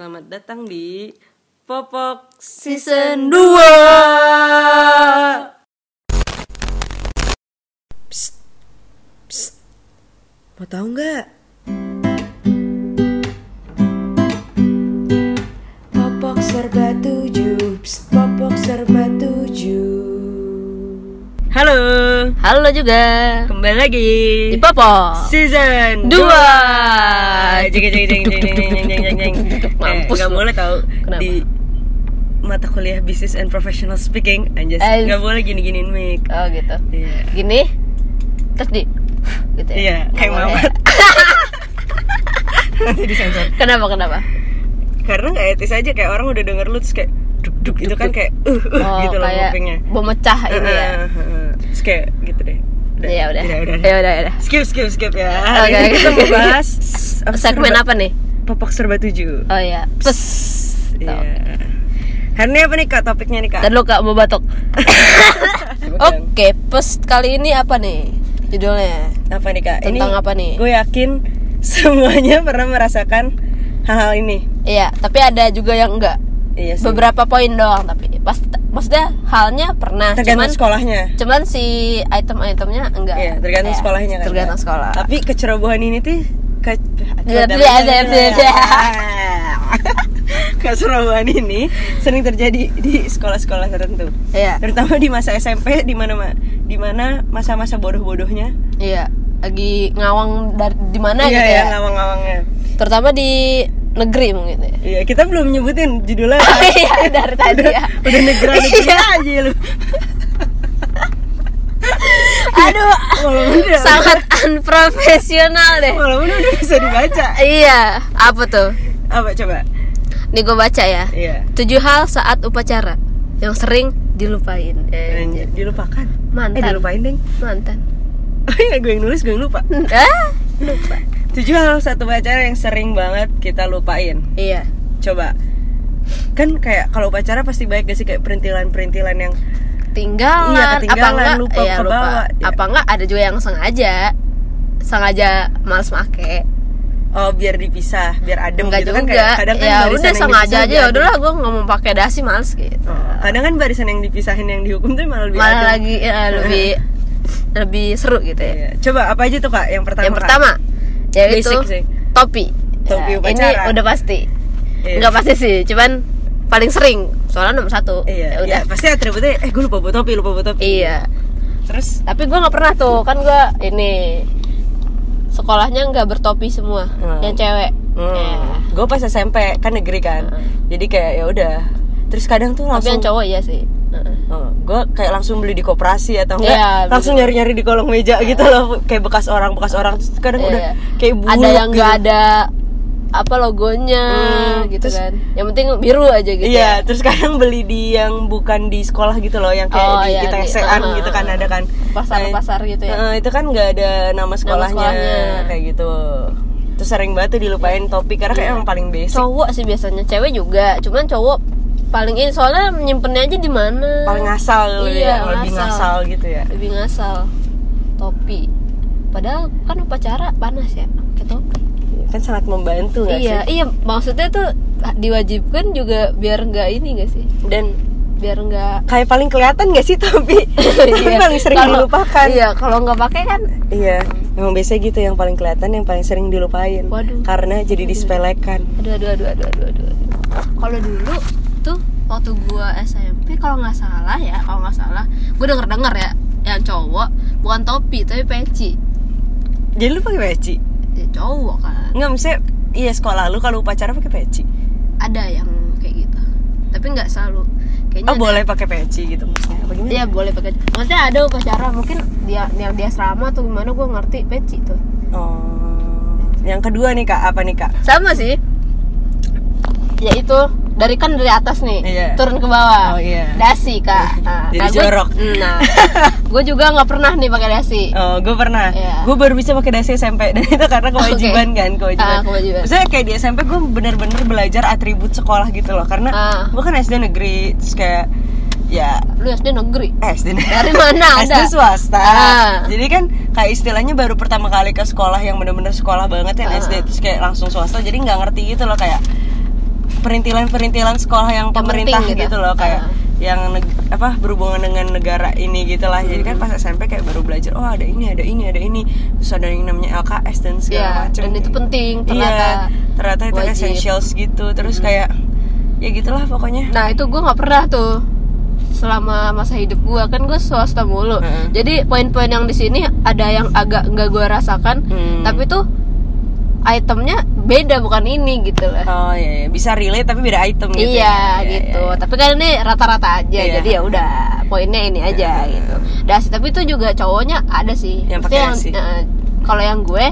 Selamat datang di Popok Season 2 Psst, psst. Mau tahu nggak? Popok serba tujuh. Psst, Popok serba tujuh. Halo Halo juga. Kembali lagi Di Popo Season 2 Jeng jeng jeng jeng jeng jeng jeng jeng Mampus eh, Gak boleh tau Kenapa? Di mata kuliah Business and Professional Speaking. Anjas As... Eh, gak boleh gini-giniin mic. Oh gitu. Yeah. Gini Terus di Gitu ya? Iya kayak mamat. Nanti disensor. Kenapa kenapa? Karena gak etis aja kayak orang udah denger lu terus kayak duk duk, duk, duk. itu kan kayak uh, uh, oh, gitu loh oh, kayak mecah ini ya. Uh, uh, uh. uh. Terus kayak deh Iya udah Udah udah, Ya udah udah Skip skip skip ya Oke, ini oke. kita mau bahas Segmen apa nih? Popok serba tujuh Oh iya Pes Iya. Hari ini apa nih kak topiknya nih kak? Lu kak mau batuk. Oke Pes kali ini apa nih? Judulnya Apa nih kak? Tentang apa nih? Gue yakin semuanya pernah merasakan hal-hal ini. Iya Tapi ada juga yang enggak Iya sih. Beberapa poin doang tapi pas maksudnya halnya pernah Tergantung cuman sekolahnya. cuman si item-itemnya enggak Iya, tergantung Iya, sekolahnya kan. tergantung Kak? sekolah Tapi kecerobohan ini tuh ke Iya, iya, iya, iya, iya. Kecerobohan ini sering terjadi di sekolah-sekolah tertentu. iya Terutama di masa SMP di mana ma- di mana masa-masa bodoh-bodohnya. iya lagi ngawang dari di mana iya, gitu ya, ya ngawang-ngawangnya. terutama di negeri mungkin ya Iya, kita belum nyebutin judulnya. iya dari tadi udah, ya udah negara negeri Iya. aja lu. aduh udah, sangat unprofesional deh walaupun udah bisa dibaca. iya apa tuh Apa coba? nih gue baca ya Iya. tujuh hal saat upacara yang sering dilupain eh, Anjir, dilupakan. Mantan. Eh, dilupain deng. mantan Oh iya, gue yang nulis, gue yang lupa. ah Tujuh hal satu upacara yang sering banget kita lupain. iya Coba. Kan kayak kalau upacara pasti baik gak sih kayak perintilan-perintilan yang tinggalan, Iya, ketinggalan, apa enggak lupa ya, kebawa. lupa. Iya. apa enggak ada juga yang sengaja sengaja males make oh biar dipisah, biar adem enggak gitu juga kan kayak kadang kan ya barisan udah yang sengaja dipisah aja ya udahlah gue nggak mau pakai dasi males gitu Oh, kadang kan barisan yang dipisahin yang dihukum tuh malah lebih malah adem. lagi ya, lebih lebih seru gitu ya Iya. Coba apa aja tuh kak yang pertama? yang Kak? Yaitu Basic sih. topi Topi Ya, upacara. ini udah pasti Iya. nggak pasti sih cuman paling sering soalnya nomor satu Iya, Ya udah. udah pasti atributnya eh gue lupa bawa topi, lupa bawa topi. iya Terus tapi gue nggak pernah tuh kan gue ini sekolahnya nggak bertopi semua Hmm. yang cewek hmm, Ya. gue pas SMP kan negeri kan. Jadi kayak ya udah. Terus kadang tuh tapi langsung yang cowok iya sih. Gue kayak langsung beli di koperasi atau enggak Iya, langsung betul. nyari-nyari di kolong meja gitu loh kayak bekas orang bekas orang Terus kadang Iya. udah kayak bulu ada yang gitu. nggak ada apa logonya Hmm, gitu terus- kan yang penting biru aja gitu Iya, ya. terus kadang beli di yang bukan di sekolah gitu loh, yang kayak Oh, di iya, kita esean uh, gitu kan ada kan. pasar-pasar gitu ya Eh, itu kan nggak ada nama sekolahnya, sekolahnya. kayak gitu. Terus sering banget tuh dilupain topi karena kayak Iya. emang paling basic. cowok sih biasanya cewek juga cuman cowok paling ini soalnya nyimpennya aja di mana paling ngasal Iya, ya, lebih ngasal. ngasal gitu ya. lebih ngasal topi padahal kan upacara panas ya pakai topi Kan sangat membantu nggak iya sih? iya maksudnya tuh diwajibkan juga biar nggak ini gak sih Dan biar nggak kayak paling kelihatan gak sih topi? Iya. paling sering Kalau- dilupakan. iya kalau nggak pakai kan Iya, emang biasanya gitu yang paling kelihatan, yang paling sering dilupain. Waduh. Karena jadi disepelekan. aduh aduh aduh aduh aduh aduh, aduh. kalau dulu tuh waktu gua SMP kalau nggak salah ya kalau nggak salah gua denger denger ya yang cowok bukan topi tapi peci Jadi lu pakai peci? ya, cowok kan Enggak, maksudnya iya sekolah lu kalau upacara pakai peci. ada yang kayak gitu tapi nggak selalu kayaknya Oh, ada- boleh pakai peci gitu maksudnya. Apa gimana? Iya boleh pakai. Maksudnya ada upacara mungkin dia yang dia asrama atau gimana gue ngerti peci tuh. Oh. Yang kedua nih Kak, apa nih Kak? Sama sih. Yaitu dari kan dari atas nih Iya. turun ke bawah. Oh, iya. Dasi kak. Nah, Jadi nah, gua- jorok. Nah, gue juga nggak pernah nih pakai dasi. Oh, gue pernah. Iya. Gue baru bisa pakai dasi SMP dan itu karena kewajiban Oke. kan, kewajiban. Ah, kewajiban. Maksudnya kayak di SMP gue bener-bener belajar atribut sekolah gitu loh, karena Ah. gue kan SD negeri, terus kayak ya Lu SD negeri. eh, SD negeri. Dari mana SD ada? swasta. Ah. Jadi kan kayak istilahnya baru pertama kali ke sekolah yang bener-bener sekolah banget yang Ah. SD terus kayak langsung swasta, jadi nggak ngerti gitu loh kayak perintilan-perintilan sekolah yang Yang pemerintah gitu. gitu. loh kayak Ah. yang apa berhubungan dengan negara ini gitu lah jadi kan Hmm. pas SMP kayak baru belajar oh ada ini ada ini ada ini terus ada yang namanya LKS dan segala Iya, macam dan itu penting ternyata. iya ternyata itu Wajib. essentials gitu terus kayak ya gitulah pokoknya Nah itu gue nggak pernah tuh selama masa hidup gue kan gue swasta mulu. Heeh. Jadi poin-poin yang di sini ada yang agak nggak gue rasakan, Hmm. tapi tuh itemnya beda bukan ini gitu lah. oh iya, iya. bisa relate tapi beda item gitu iya ya. gitu. Iya, iya. Tapi kan ini rata-rata aja, Iya. jadi ya udah poinnya ini aja Iya. gitu. Dah tapi itu juga cowoknya ada sih. Yang pakai sih. eh, kalau yang gue,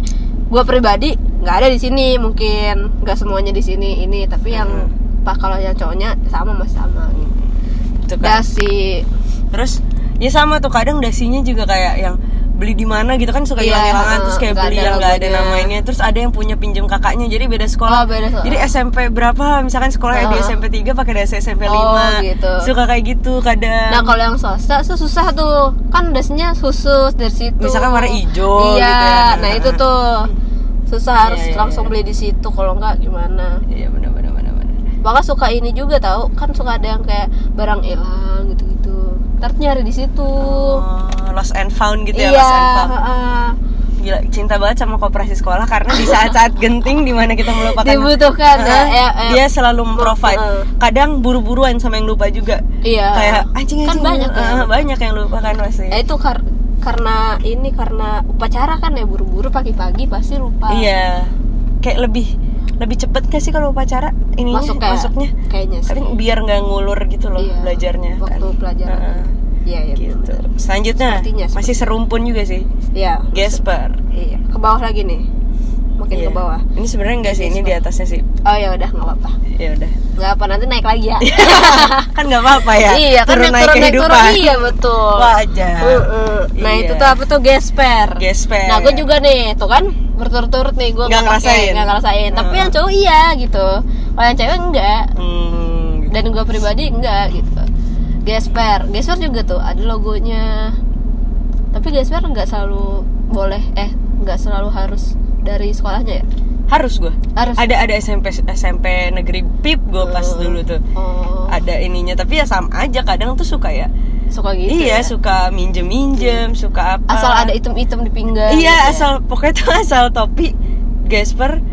gue pribadi nggak ada di sini mungkin nggak semuanya di sini ini, tapi yang Hmm. pak kalau yang cowoknya sama mas sama. Itu kan. Dasi terus ya sama tuh kadang dasinya juga kayak yang beli di mana gitu kan suka Iya, hilang-hilangan heeh, terus kayak nggak beli ada yang nggak ada namanya. Terus ada yang punya pinjem kakaknya jadi beda sekolah. Oh, beda sekolah. jadi SMP berapa? Misalkan sekolah di Heeh. SMP 3 pakai dasi SMP 5 Oh, gitu. suka kayak gitu kadang. Nah kalau yang swasta tuh susah tuh. Kan dasinya khusus dari situ. Misalkan warna hijau Iya, gitu ya. nah itu tuh. Susah Iya, harus iya, langsung iya. beli di situ Kalau enggak gimana. Iya benar benar benar benar. Bahkan suka ini juga tahu Kan suka ada yang kayak barang hilang gitu-gitu. Ntar nyari di situ. Oh, lost and found gitu ya Iya lost and found. gila cinta banget sama koperasi sekolah karena di saat-saat genting di mana kita melupakan Dibutuhkan Heeh, ya, ya, dia selalu memprovide. Heeh. kadang buru-buruan sama yang lupa juga. Iya. Kayak anjing Kan anjing. banyak kan Ah, banyak yang lupa kan pasti. Nah itu kar karena ini karena upacara kan ya buru-buru pagi-pagi pasti lupa. Iya. Kayak lebih lebih cepet gak sih kalau upacara? Ininya Masuk kayak- masuknya? kayaknya sih. Biar nggak ngulur gitu loh Iya, belajarnya waktu kan. pelajaran. Heeh, Iya iya gitu selanjutnya Sepertinya, masih serumpun juga sih Iya. Gesper Iya. Ke bawah lagi nih. Makin Iya. ke bawah. ini sebenarnya enggak sih ini di atasnya sih Oh ya udah nggak apa-apa. ya udah Nggak apa nanti naik lagi ya. kan nggak apa-apa ya iya kan turun naik naik turun naik turun kehidupan iya betul. wajar Heeh. Nah Iya. itu tuh apa tuh gesper. Gesper. Nah gue juga nih tuh kan berturut-turut nih gue Nggak ngerasain. nggak ngerasain. Tapi yang cowok iya gitu. Kalau yang cewek enggak. hmm, Dan gue pribadi enggak gitu. Gesper, gesper juga tuh ada logonya. Tapi gesper nggak selalu boleh eh nggak selalu harus dari sekolahnya ya. harus gue Harus. ada ada SMP SMP negeri pip gue pas Hmm. dulu tuh Oh, ada ininya tapi ya sama aja kadang tuh suka ya suka gitu. iya ya? suka minjem minjem suka apa asal ada item-item di pinggang. iya gitu ya. asal pokoknya tuh asal topi gesper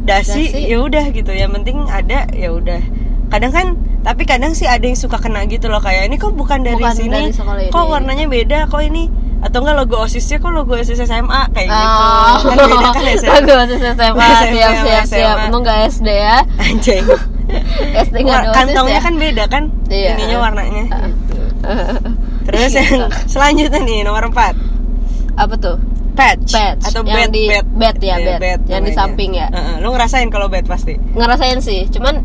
dasi, Dasi. ya udah gitu yang penting ada ya udah kadang kan tapi kadang sih ada yang suka kena gitu loh kayak ini kok bukan dari Bukan sini dari sekolah kok ini." warnanya beda kok ini atau enggak logo osisnya kok logo osis SMA kayak Oh. gitu kan beda kan ya SMA Bagus SMA, siap siap siap. SMA. Untung gak SD ya. anjing SD nggak War- ada OSIS kantongnya ya. kan beda kan Iya. ininya warnanya gitu. terus yang selanjutnya nih nomor 4 Apa tuh? patch, Patch. atau Yang bed di- bed bed ya, Iya, bed. Yang di samping ya. Heeh, lu ngerasain kalau bed pasti Ngerasain sih, cuman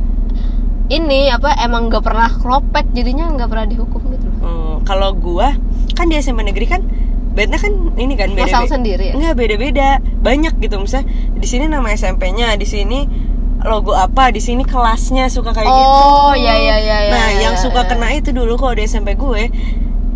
ini apa emang gak pernah kropek jadinya nggak pernah dihukum gitu loh. Hmm, kalau gua kan di SMA negeri kan bednya kan ini kan beda Masang sendiri ya? Enggak beda-beda, banyak gitu misalnya di sini nama SMP-nya, di sini logo apa, di sini kelasnya suka kayak gitu. Oh, iya iya iya. Nah, iya, yang suka iya. kena itu dulu kalau di SMP gue,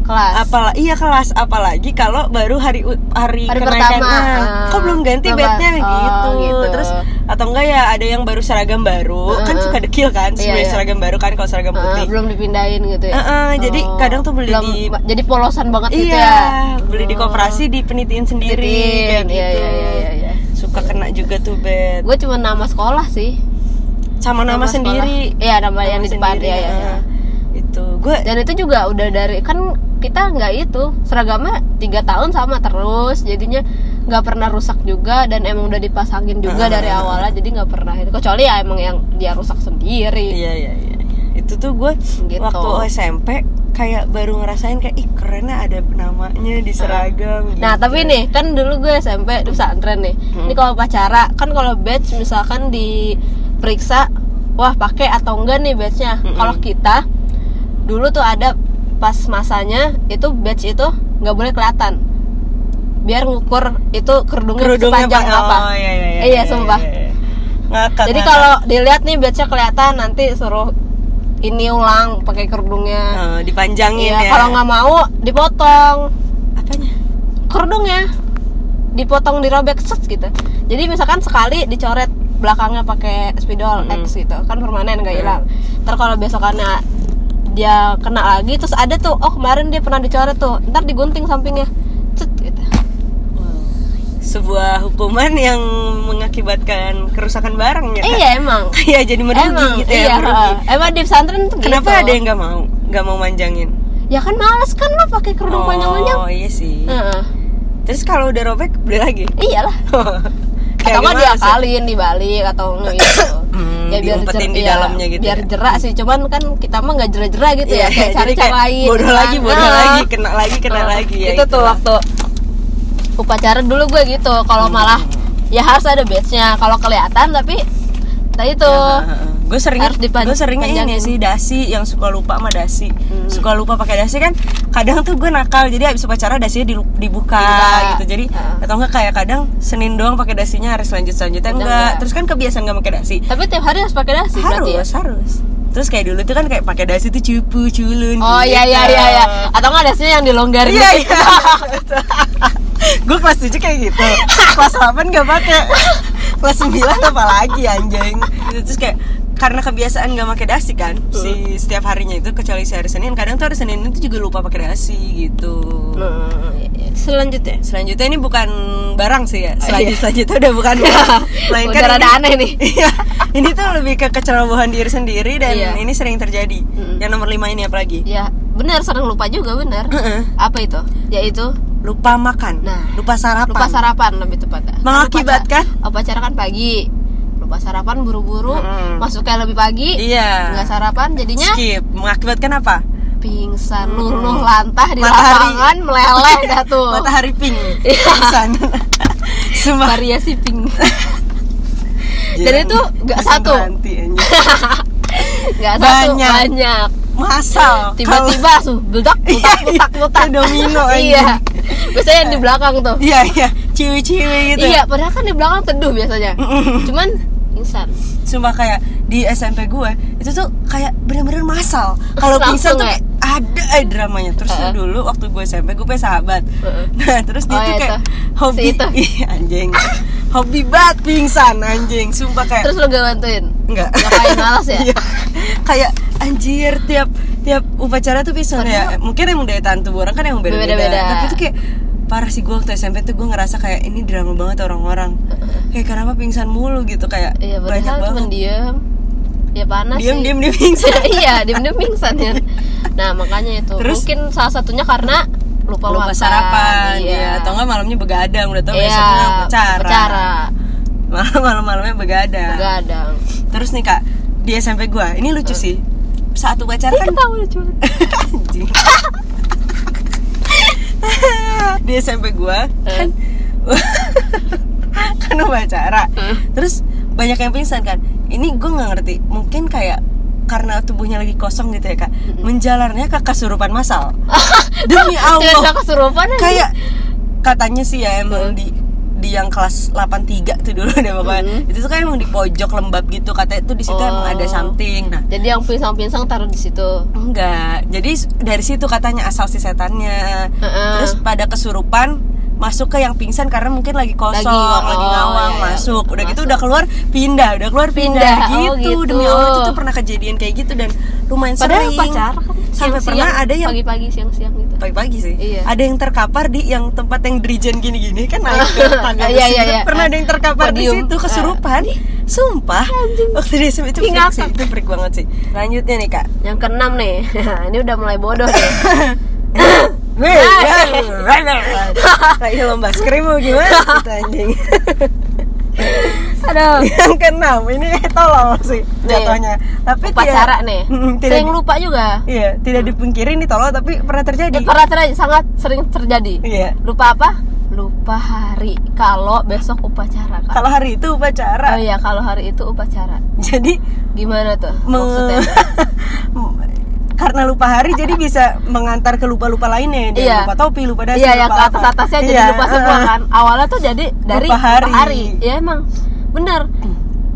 kelas. apalah iya kelas apalagi kalau baru hari hari, Hari kenaikan pertama, ah. kok belum ganti bednya oh, gitu. gitu. terus atau enggak ya ada yang baru seragam baru kan Heeh. suka dekil kan Iya, sebenarnya iya. seragam baru kan kalau seragam Ah, putih belum dipindahin gitu ya. Heeh, jadi kadang tuh beli belum- di- jadi polosan banget gitu iya ya. beli di Oh. koperasi dipenitiin sendiri Dipenitin, kayak gitu iya, iya, iya, iya, iya. suka kena juga tuh bed Gue cuma nama sekolah sih. sama nama, nama sendiri Iya, nama yang di depan, iya, iya, heeh. iya. itu gue Dan itu juga udah dari kan kita nggak itu seragamnya tiga tahun sama terus jadinya nggak pernah rusak juga dan emang udah dipasangin juga dari awalnya jadi nggak pernah itu kecuali ya emang yang dia rusak sendiri Iya iya iya. Itu tuh gue Gitu. waktu SMP kayak baru ngerasain kayak ih kerennya ada namanya di seragam. Nah gitu. tapi nih kan dulu gue SMP di pesantren nih. Hmm. Ini kalau pacara kan kalau badge misalkan diperiksa, wah pakai atau enggak nih badge-nya. Mm-mm. Kalau kita dulu tuh ada pas masanya itu badge itu nggak boleh kelihatan. Biar ngukur itu kerudungnya, kerudungnya sepanjang Pak. apa. Oh, iya iya iya. Iya, sumpah. iya. Ngakak. Jadi kalau dilihat nih badge-nya kelihatan nanti suruh ini ulang pakai kerudungnya. Eh, dipanjangin Iya, ya. kalau nggak mau dipotong apanya? kerudungnya dipotong dirobek set gitu jadi misalkan sekali dicoret belakangnya pakai spidol Mm-mm. X gitu kan permanen nggak Mm. hilang ntar kalau besokannya dia kena lagi terus ada tuh oh kemarin dia pernah dicoret tuh ntar digunting sampingnya. Cet gitu. Sebuah hukuman yang mengakibatkan kerusakan barang ya iya emang. Kayak jadi merugi emang. gitu ya iya merugi. heeh. emang di pesantren tuh kenapa gitu. ada yang nggak mau nggak mau manjangin? Ya kan males kan lo pakai kerudung panjang-panjang. oh iya sih. Heeh. terus kalau udah robek beli lagi? Iyalah. Atau nggak diakalin dibalik atau nggak gitu Hmm, diumpetin jer- di dalamnya gitu biar ya. jerak sih cuman kan kita mah nggak jerak-jerak gitu Iya, ya kayak cari cara lain bodoh lagi bodoh Nah, lagi kena lagi kena nah, lagi ya itu tuh waktu upacara dulu gue gitu kalau Hmm. malah ya harus ada badge-nya kalau kelihatan tapi nah itu gue sering Harus gue sering ini sih dasi yang suka lupa sama dasi. Hmm. suka lupa pakai dasi kan kadang tuh gue nakal jadi habis upacara dasinya dibuka Dibuka. gitu. Jadi Heeh. atau enggak kayak kadang senin doang pakai dasinya hari selanjut selanjutnya enggak. enggak. terus kan kebiasaan nggak pakai dasi. Tapi tiap hari harus pakai dasi berarti ya? Harus harus. Terus kayak dulu tuh kan kayak pakai dasi tuh cupu culun oh iya iya iya iya. Atau nggak dasinya yang dilonggarin. Iya gitu. iya. Gue kelas 7 kayak gitu. Kelas 8 gak pakai. Kelas 9 apa lagi anjing? Gitu, terus kayak karena kebiasaan gak pakai dasi kan si setiap harinya itu kecuali si hari Senin kadang tuh hari Senin itu juga lupa pakai dasi gitu iya. selanjutnya selanjutnya ini bukan barang sih ya iya. selanjutnya selanjutnya udah bukan barang melainkan rada ini- aneh nih. Iya. ini tuh lebih ke kecerobohan diri sendiri dan Iya. ini sering terjadi Mm-mm. yang nomor 5 ini apalagi ya benar sering lupa juga benar Heeh. apa itu yaitu lupa makan Nah, lupa sarapan lupa sarapan lebih tepatnya Mengakibatkan? Lupa- upacara kan pagi lupa sarapan buru-buru Mm-mm. masuknya lebih pagi iya. nggak sarapan jadinya skip. Mengakibatkan apa? pingsan luluh lantah di Matahari. lapangan meleleh dah tuh. Matahari pink. Iya. Pingsan. Sumpah. variasi pink. Dan itu nggak satu. nggak satu Banyak. banyak. Masal. Tiba-tiba langsung bedak butak butak butak Kayak domino, iya. biasanya yang di belakang tuh. Iya iya. Ciwi-ciwi gitu. Iya padahal kan di belakang teduh biasanya. Cuman insan Sumpah kayak di SMP gue itu tuh kayak bener-bener masal. Kalau pingsan tuh ya? kayak ada eh dramanya. Terus tuh Heeh. dulu waktu gue SMP gue punya sahabat. Heeh. Nah terus dia Oh, tuh iya kayak hobi Si itu. Iya, anjing. hobi banget pingsan anjing. Sumpah kayak terus lo gak bantuin enggak. ngapain malas ya Iya. kayak anjir tiap tiap upacara tuh bisa ya. Mungkin emang daya tahan tubuh orang kan beda-beda. Beda-beda. Tapi tuh kayak parah sih gue waktu SMP tuh gue ngerasa kayak ini drama banget orang-orang. Kayak kenapa pingsan mulu gitu kayak iya banyak banget. diem ya panas Diem sih diem diem pingsan. iya diem diem pingsan ya nah makanya itu Terus? mungkin salah satunya karena lupa, lupa makan. sarapan iya. ya atau enggak malamnya begadang udah tau Iya, besoknya upacara upacara. malam malam malamnya begadang begadang terus nih kak di SMP gua ini lucu sih saat upacara kan ketawa lucu anjing di SMP gua kan kan upacara. Terus banyak yang pingsan kan. Ini gue nggak ngerti mungkin kayak karena tubuhnya lagi kosong gitu ya kak menjalarnya ke kesurupan masal. Demi Allah. kesurupan kayak katanya sih ya emang di di yang kelas 83 tuh dulu deh pokoknya Hmm. itu tuh kan emang di pojok lembab gitu katanya tuh di situ emang ada Oh. something nah jadi yang pinsang-pinsang taruh di situ enggak jadi dari situ katanya asal si setannya Heeh. terus pada kesurupan masuk ke yang pingsan karena mungkin lagi kosong Lagi, lagi, oh, ngawang iya, iya. masuk udah gitu Masuk. udah keluar pindah udah keluar pindah, Pindah, oh, gitu. gitu. demi Allah itu tuh pernah kejadian kayak gitu dan lumayan padahal sering upacara kan sampai siang-siang, pernah ada yang pagi-pagi siang-siang gitu pagi-pagi sih. Iya. Ada yang terkapar di yang tempat yang dirijen gini-gini kan naik ke tangga Iya, iya, gitu. iya. Pernah ada yang terkapar di situ kesurupan. Sumpah. Waktu di SMP itu freak sih, itu freak banget sih. Lanjutnya nih, Kak. yang keenam nih ini udah mulai bodoh Lagi lomba mau gimana kita anjing. aduh yang keenam ini tolol sih Nih, jatuhnya. Tapi upacara tidak- nih tidak sering lupa juga Iya, tidak dipungkiri ini tolol tapi pernah terjadi. Eh, pernah terjadi sangat sering terjadi Iya. lupa apa lupa hari kalau besok upacara. Kalau hari itu oh upacara. iya kalau hari itu upacara Jadi gimana tuh maksudnya karena lupa hari jadi bisa mengantar ke lupa-lupa lainnya dia Iya. lupa topi lupa dasi iya yang lupa ke atas atasnya jadi Iya, lupa semua kan awalnya tuh jadi dari Lupa hari. ya emang bener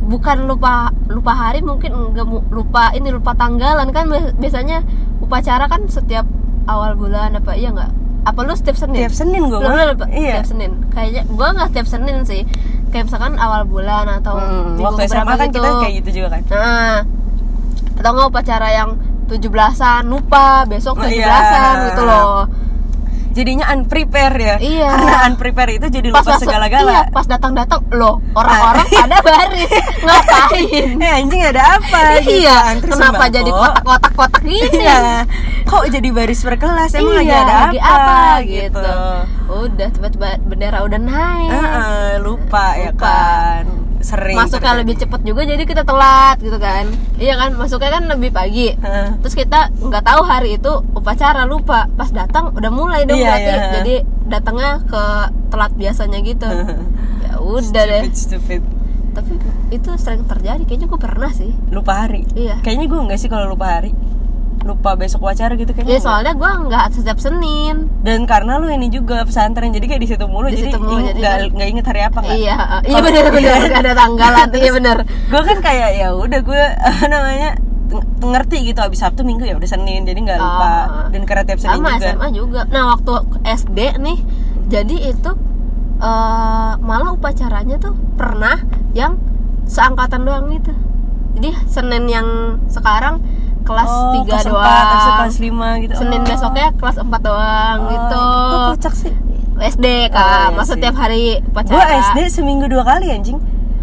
bukan lupa lupa hari mungkin enggak lupa ini lupa tanggalan kan Bias- biasanya upacara kan setiap awal bulan apa iya nggak apa lu setiap senin tiap Senin gue Lu- lu lupa? iya Tiap Senin. Kayaknya gua nggak tiap Senin sih. kayak misalkan awal bulan atau Hmm, minggu waktu SMA kan gitu. kita kayak gitu juga kan Nah, atau nggak upacara yang 17-an lupa besok Oh, 17-an iya. gitu loh. jadinya unprepare ya Iya. karena unprepare itu jadi lupa segala-gala Iya, pas datang-datang loh orang-orang pada baris ngapain? eh anjing ada apa gitu, iya, antri kenapa sembako. jadi kotak-kotak-kotak gini? iya kok jadi baris per kelas emang lagi Iya, ada lagi apa, gitu. Udah tiba-tiba bendera udah naik. Heeh, lupa, ya Lupa. kan sering masuknya terjadi. lebih cepet juga jadi kita telat gitu kan. Iya kan masuknya kan lebih pagi. Heeh. terus kita nggak tahu hari itu upacara lupa. Pas datang udah mulai dong Iya, berarti. iya. jadi datangnya ke telat biasanya gitu. Ya udah deh. Stupid stupid. Tapi itu sering terjadi. Kayaknya gue pernah sih. Lupa hari. Iya. Kayaknya gue enggak sih kalau lupa hari lupa besok wawancara gitu kayaknya. Ya soalnya gue nggak setiap Senin. Dan karena lu ini juga pesantren jadi kayak di situ mulu Di jadi nggak kan- nggak inget hari apa nggak? Iya iya Iya. nggak ada tanggalan iya bener. Gue kan kayak ya udah gue namanya ng- ngerti gitu abis Sabtu Minggu ya udah Senin jadi nggak lupa. Oh. dan karena tiap Senin sama juga. SMA juga. Nah waktu SD nih jadi itu eh malah upacaranya tuh pernah yang seangkatan doang gitu. Jadi Senin yang sekarang kelas oh, 3 kelas doang. empat, terus kelas 5 gitu. Senin Oh. besoknya kelas 4 doang Oh, gitu. kok kocak sih? SD Oh, kak. iya masa sih. tiap hari upacara. Gue SD seminggu dua kali anjing.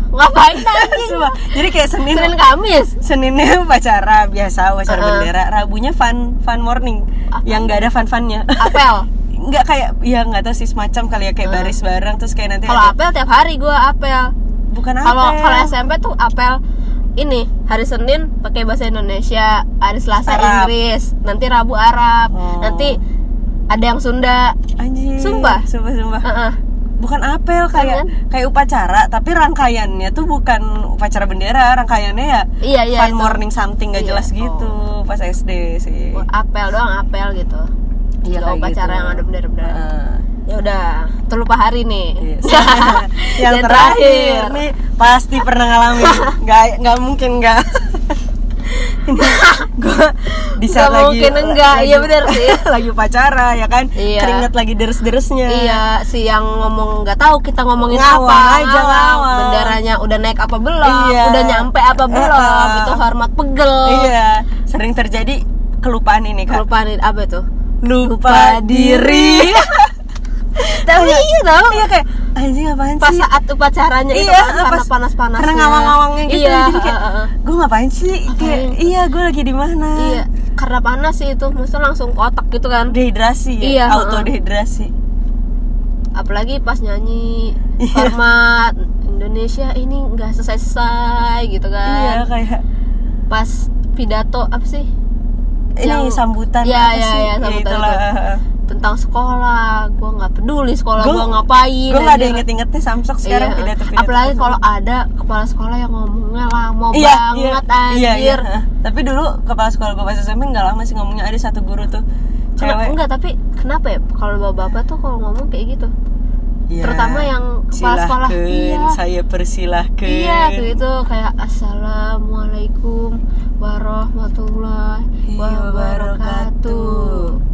Ngapain anjing? Jadi kayak Senin Senin Kamis? Seninnya upacara biasa upacara Uh-uh. bendera. Rabunya fun fun morning. Apa? yang nggak ada fun funnya apel? Nggak kayak ya nggak tahu sih semacam kali ya kayak baris bareng terus kayak nanti kalau ada- apel tiap hari gue apel. Bukan apa kalau kalau SMP tuh apel ini hari Senin pakai bahasa Indonesia hari Selasa Arab. Inggris nanti Rabu Arab Oh. nanti ada yang Sunda anjir Sumpah? sumpah sumpah Heeh. bukan apel kayak Kan? kayak upacara tapi rangkaiannya tuh bukan upacara bendera rangkaiannya ya iya iya fun itu. morning something nggak Iya. jelas gitu pas SD sih Oh, apel doang apel gitu Iya, upacara gitu. yang ada bendera-bendera Heeh. Ya udah terlupa hari nih Yes. yang Dan terakhir nih pasti pernah ngalamin nggak nggak mungkin nggak gue di saat Nggak lagi mungkin enggak, iya bener sih. lagi upacara ya kan Iya. keringet lagi deres-deresnya Iya, si yang ngomong nggak tahu kita ngomongin Ngawang apa, aja, ngawang. Benderanya udah naik apa belum, Iya. udah nyampe apa belum, itu hormat pegel. iya sering terjadi kelupaan ini kan Kelupaan ini- apa itu? lupa diri Tapi iya tau iya kayak anjing apaan Pas sih saat upacaranya itu Iya, kan karena pas- panas-panasnya karena ngawang-ngawangnya gitu iya, jadi kayak heeh, heeh. gue ngapain sih kayak iya gue lagi di mana Iya, karena panas sih itu, maksudnya langsung kotak gitu kan dehidrasi ya Iya, auto heeh. dehidrasi Apalagi pas nyanyi Iya. Indonesia ini nggak selesai-selesai gitu iya kan kayak Pas pidato apa sih? ini Yang- sambutan Iya, apa iya, sih? iya, Ya, sambutan itulah. Tentang sekolah. Gue nggak peduli sekolah gue ngapain gue gak ada inget-ingetnya samsok sekarang Iya, pidato apalagi kalau ada kepala sekolah yang ngomongnya lama iya, banget iya, iya, anjir. Iya. tapi dulu kepala sekolah gue pas SMP nggak lama sih ngomongnya. Ada satu guru tuh cewek. Enggak tapi kenapa ya? Kalau bapak-bapak tuh kalau ngomong kayak gitu. Iya. terutama yang kepala sekolah. Iya. saya persilahkan. Iya kayak gitu. Kayak assalamualaikum warahmatullahi Iya, wabarakatuh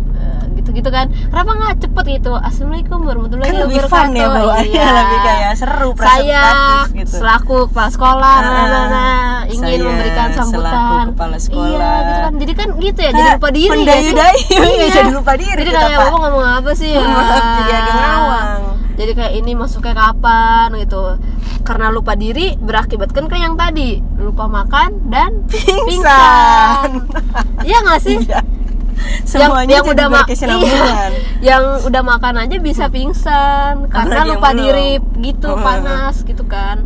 gitu-gitu kan. Kenapa nggak cepet gitu? Assalamualaikum warahmatullahi kan lebih fun ya bawaannya Iya. lebih kayak seru saya gitu. selaku kepala sekolah nah, nah, nah, nah, ingin Saya memberikan selaku sambutan kepala sekolah. iya gitu kan. Jadi kan gitu ya jadi lupa diri ya iya. jadi lupa diri jadi kayak bapak ngomong apa sih ya? Jadi agak ngawang. jadi kayak ini masuknya kapan? gitu. Karena lupa diri berakibatkan kan yang tadi. Lupa makan dan Pingsan. pingsan. Iya nggak sih? Iya. Yang semuanya yang jadi udah ma- berkesinambungan. iya, yang udah makan aja bisa pingsan karena Apalagi yang lupa diri gitu Hmm. panas gitu kan.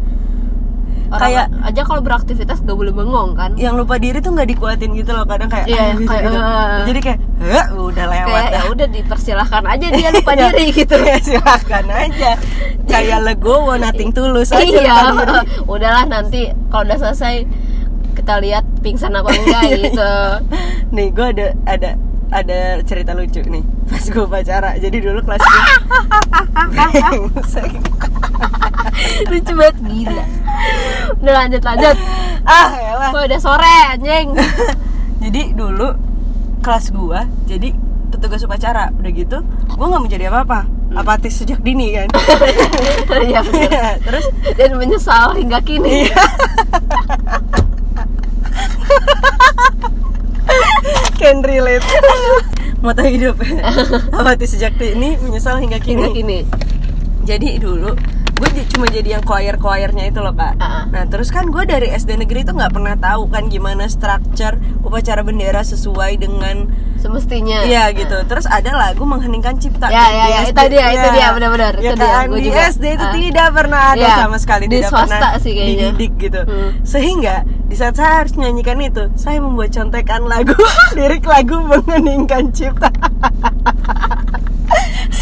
Orang Kayak- aja kalau beraktivitas gak boleh bengong kan. Yang lupa diri tuh nggak dikuatin gitu loh kadang kayak Iya, "Ah," gitu, kayak, gitu. eh. jadi kayak "Heh, udah lewat kayak ya udah dipersilahkan aja dia lupa diri gitu. Ya, silakan aja. Kayak legowo nating tulus aja iya. udahlah nanti kalau udah selesai kita lihat pingsan apa enggak gitu. Nih gue ada ada ada cerita lucu nih. Pas gue pacara jadi dulu kelas gue lucu banget gila. Udah lanjut lanjut. Ah elah Wah, udah sore anjing. Jadi dulu kelas gua jadi petugas upacara udah gitu gua nggak mau jadi apa apa apatis sejak dini kan. Iya, terus? Dan menyesal hingga kini. Iya. Can relate. Moto hidup. Apatis sejak dini menyesal hingga hingga kini kini jadi dulu gue cuma jadi yang choir choirnya itu loh kak Ah. nah terus kan gue dari SD negeri tuh nggak pernah tahu kan gimana structure upacara bendera sesuai dengan semestinya Iya gitu. Terus ada lagu mengheningkan cipta. Ya, ya, ya, itu dia, itu Ya. dia, benar-benar, Ya itu dia, kan? gua di juga. SD itu Ah. tidak pernah ada Ya, sama sekali di tidak swasta pernah sih kayaknya. dididik gitu. Hmm. Sehingga di saat saya harus nyanyikan itu, saya membuat contekan lagu lirik lagu mengheningkan cipta.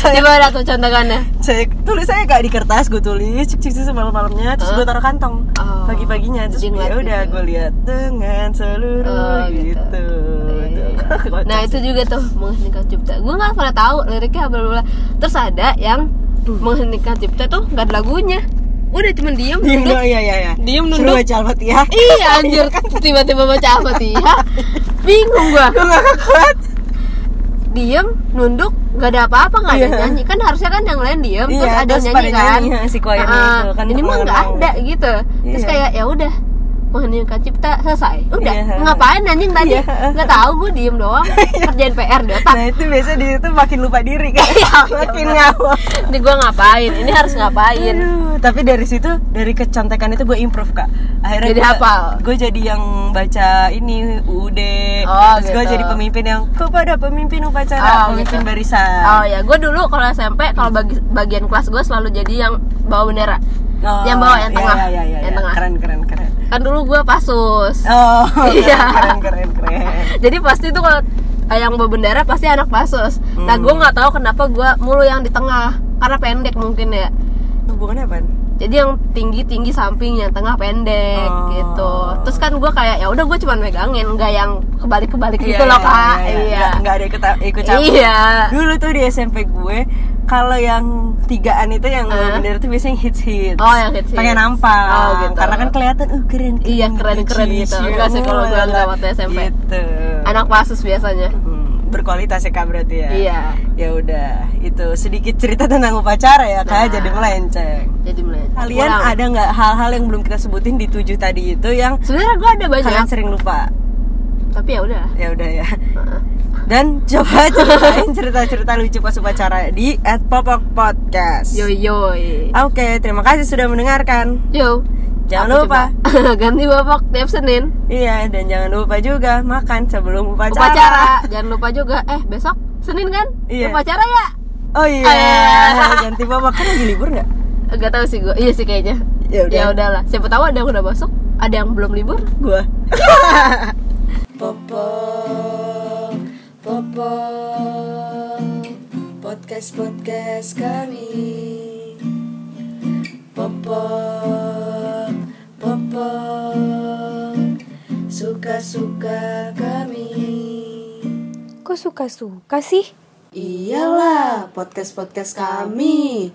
saya gimana tuh contohnya saya tulis saya kayak di kertas gue tulis cik cik cik malam-malamnya terus gue taruh kantong Oh. pagi-paginya terus Jadi ya udah gitu. gue lihat dengan seluruh Oh, gitu. gitu, Iya, iya, iya. Kocak Nah itu juga tuh mengheningkan cipta. Gue nggak pernah tahu liriknya bla bla. Terus ada yang mengheningkan cipta tuh nggak ada lagunya. Udah cuma diem. Diem nunduk. iya iya iya Diem Suruh nunduk. baca Al-Fatihah Iya anjir tiba-tiba baca apa ya Bingung gua. Gue gak kuat Diem, nunduk, nggak ada apa-apa, nggak ada Iya. nyanyi. Kan harusnya kan yang lain diem, Iya, terus ada terus nyanyi kan. nyanyi, si Ah, itu, kan ini mah nggak ada gitu. Terus Iya. kayak ya udah mengheningkan cipta selesai. Udah, Iya. ngapain anjing tadi? Iya. Nggak tahu gue diem doang. Kerjain PR di otak. Nah itu biasa di itu makin lupa diri kan Iya, Makin ngawang Ini gue ngapain? Ini harus ngapain? Aduh, tapi dari situ dari kecontekan itu gue improve kak akhirnya Jadi gua- hafal? gue jadi yang baca ini UUD Oh, terus gue gitu. jadi pemimpin yang kepada pemimpin upacara Oh, pemimpin gitu. barisan Oh ya, gue dulu kalau SMP kalau bagi bagian kelas gue selalu jadi yang bawa bendera. Oh, yang bawah, yang iya, tengah. iya, iya, iya. Yang tengah. keren keren keren Kan dulu gue pasus. oh Iya. keren keren keren Jadi pasti tuh kalau yang bawa bendera pasti anak pasus. Nah Hmm. gue nggak tahu kenapa gue mulu yang di tengah karena pendek mungkin ya. hubungannya apa Jadi yang tinggi tinggi samping, yang tengah pendek Oh. gitu. Terus kan gue kayak ya udah gue cuma megangin, nggak yang kebalik kebalik gitu loh kak. Iya. Nggak, nggak ada ikut ikut campur Iya. dulu tuh di SMP gue kalau yang tigaan itu yang Hah? bendera tuh biasanya hits hits Oh, yang hits-hits. pengen nampang Oh, gitu. karena kan kelihatan uh keren, keren Iya, keren-keren gitu. Enggak sih kalau gue waktu SMP. gitu Anak pasus biasanya. Hmm, berkualitas ya kak berarti ya Iya. ya udah itu sedikit cerita tentang upacara ya kak Nah. jadi melenceng Jadi mulai. kalian Ulang. ada nggak hal-hal yang belum kita sebutin di tujuh tadi itu yang Sebenarnya gue ada banyak, kalian sering lupa tapi ya udah. ya udah ya dan coba ceritain cerita-cerita lucu pas upacara di at Popok Podcast. Yo yo. Oke, terima kasih sudah mendengarkan. Yo. Jangan Aku lupa. coba ganti babak tiap Senin. Iya, dan jangan lupa juga makan sebelum upacara. Upacara. Jangan lupa juga. Eh besok Senin kan? Iya. Upacara ya? Oh iya, Ah. ganti babak kan lagi libur nggak? Gak tahu sih gue. Iya sih kayaknya. Ya udah. Ya udahlah. Siapa tahu ada yang udah masuk, ada yang belum libur. Gua. Popok, popok, podcast podcast kami. Popok, popok, suka suka kami. Kok suka-suka sih? Iyalah, podcast podcast kami.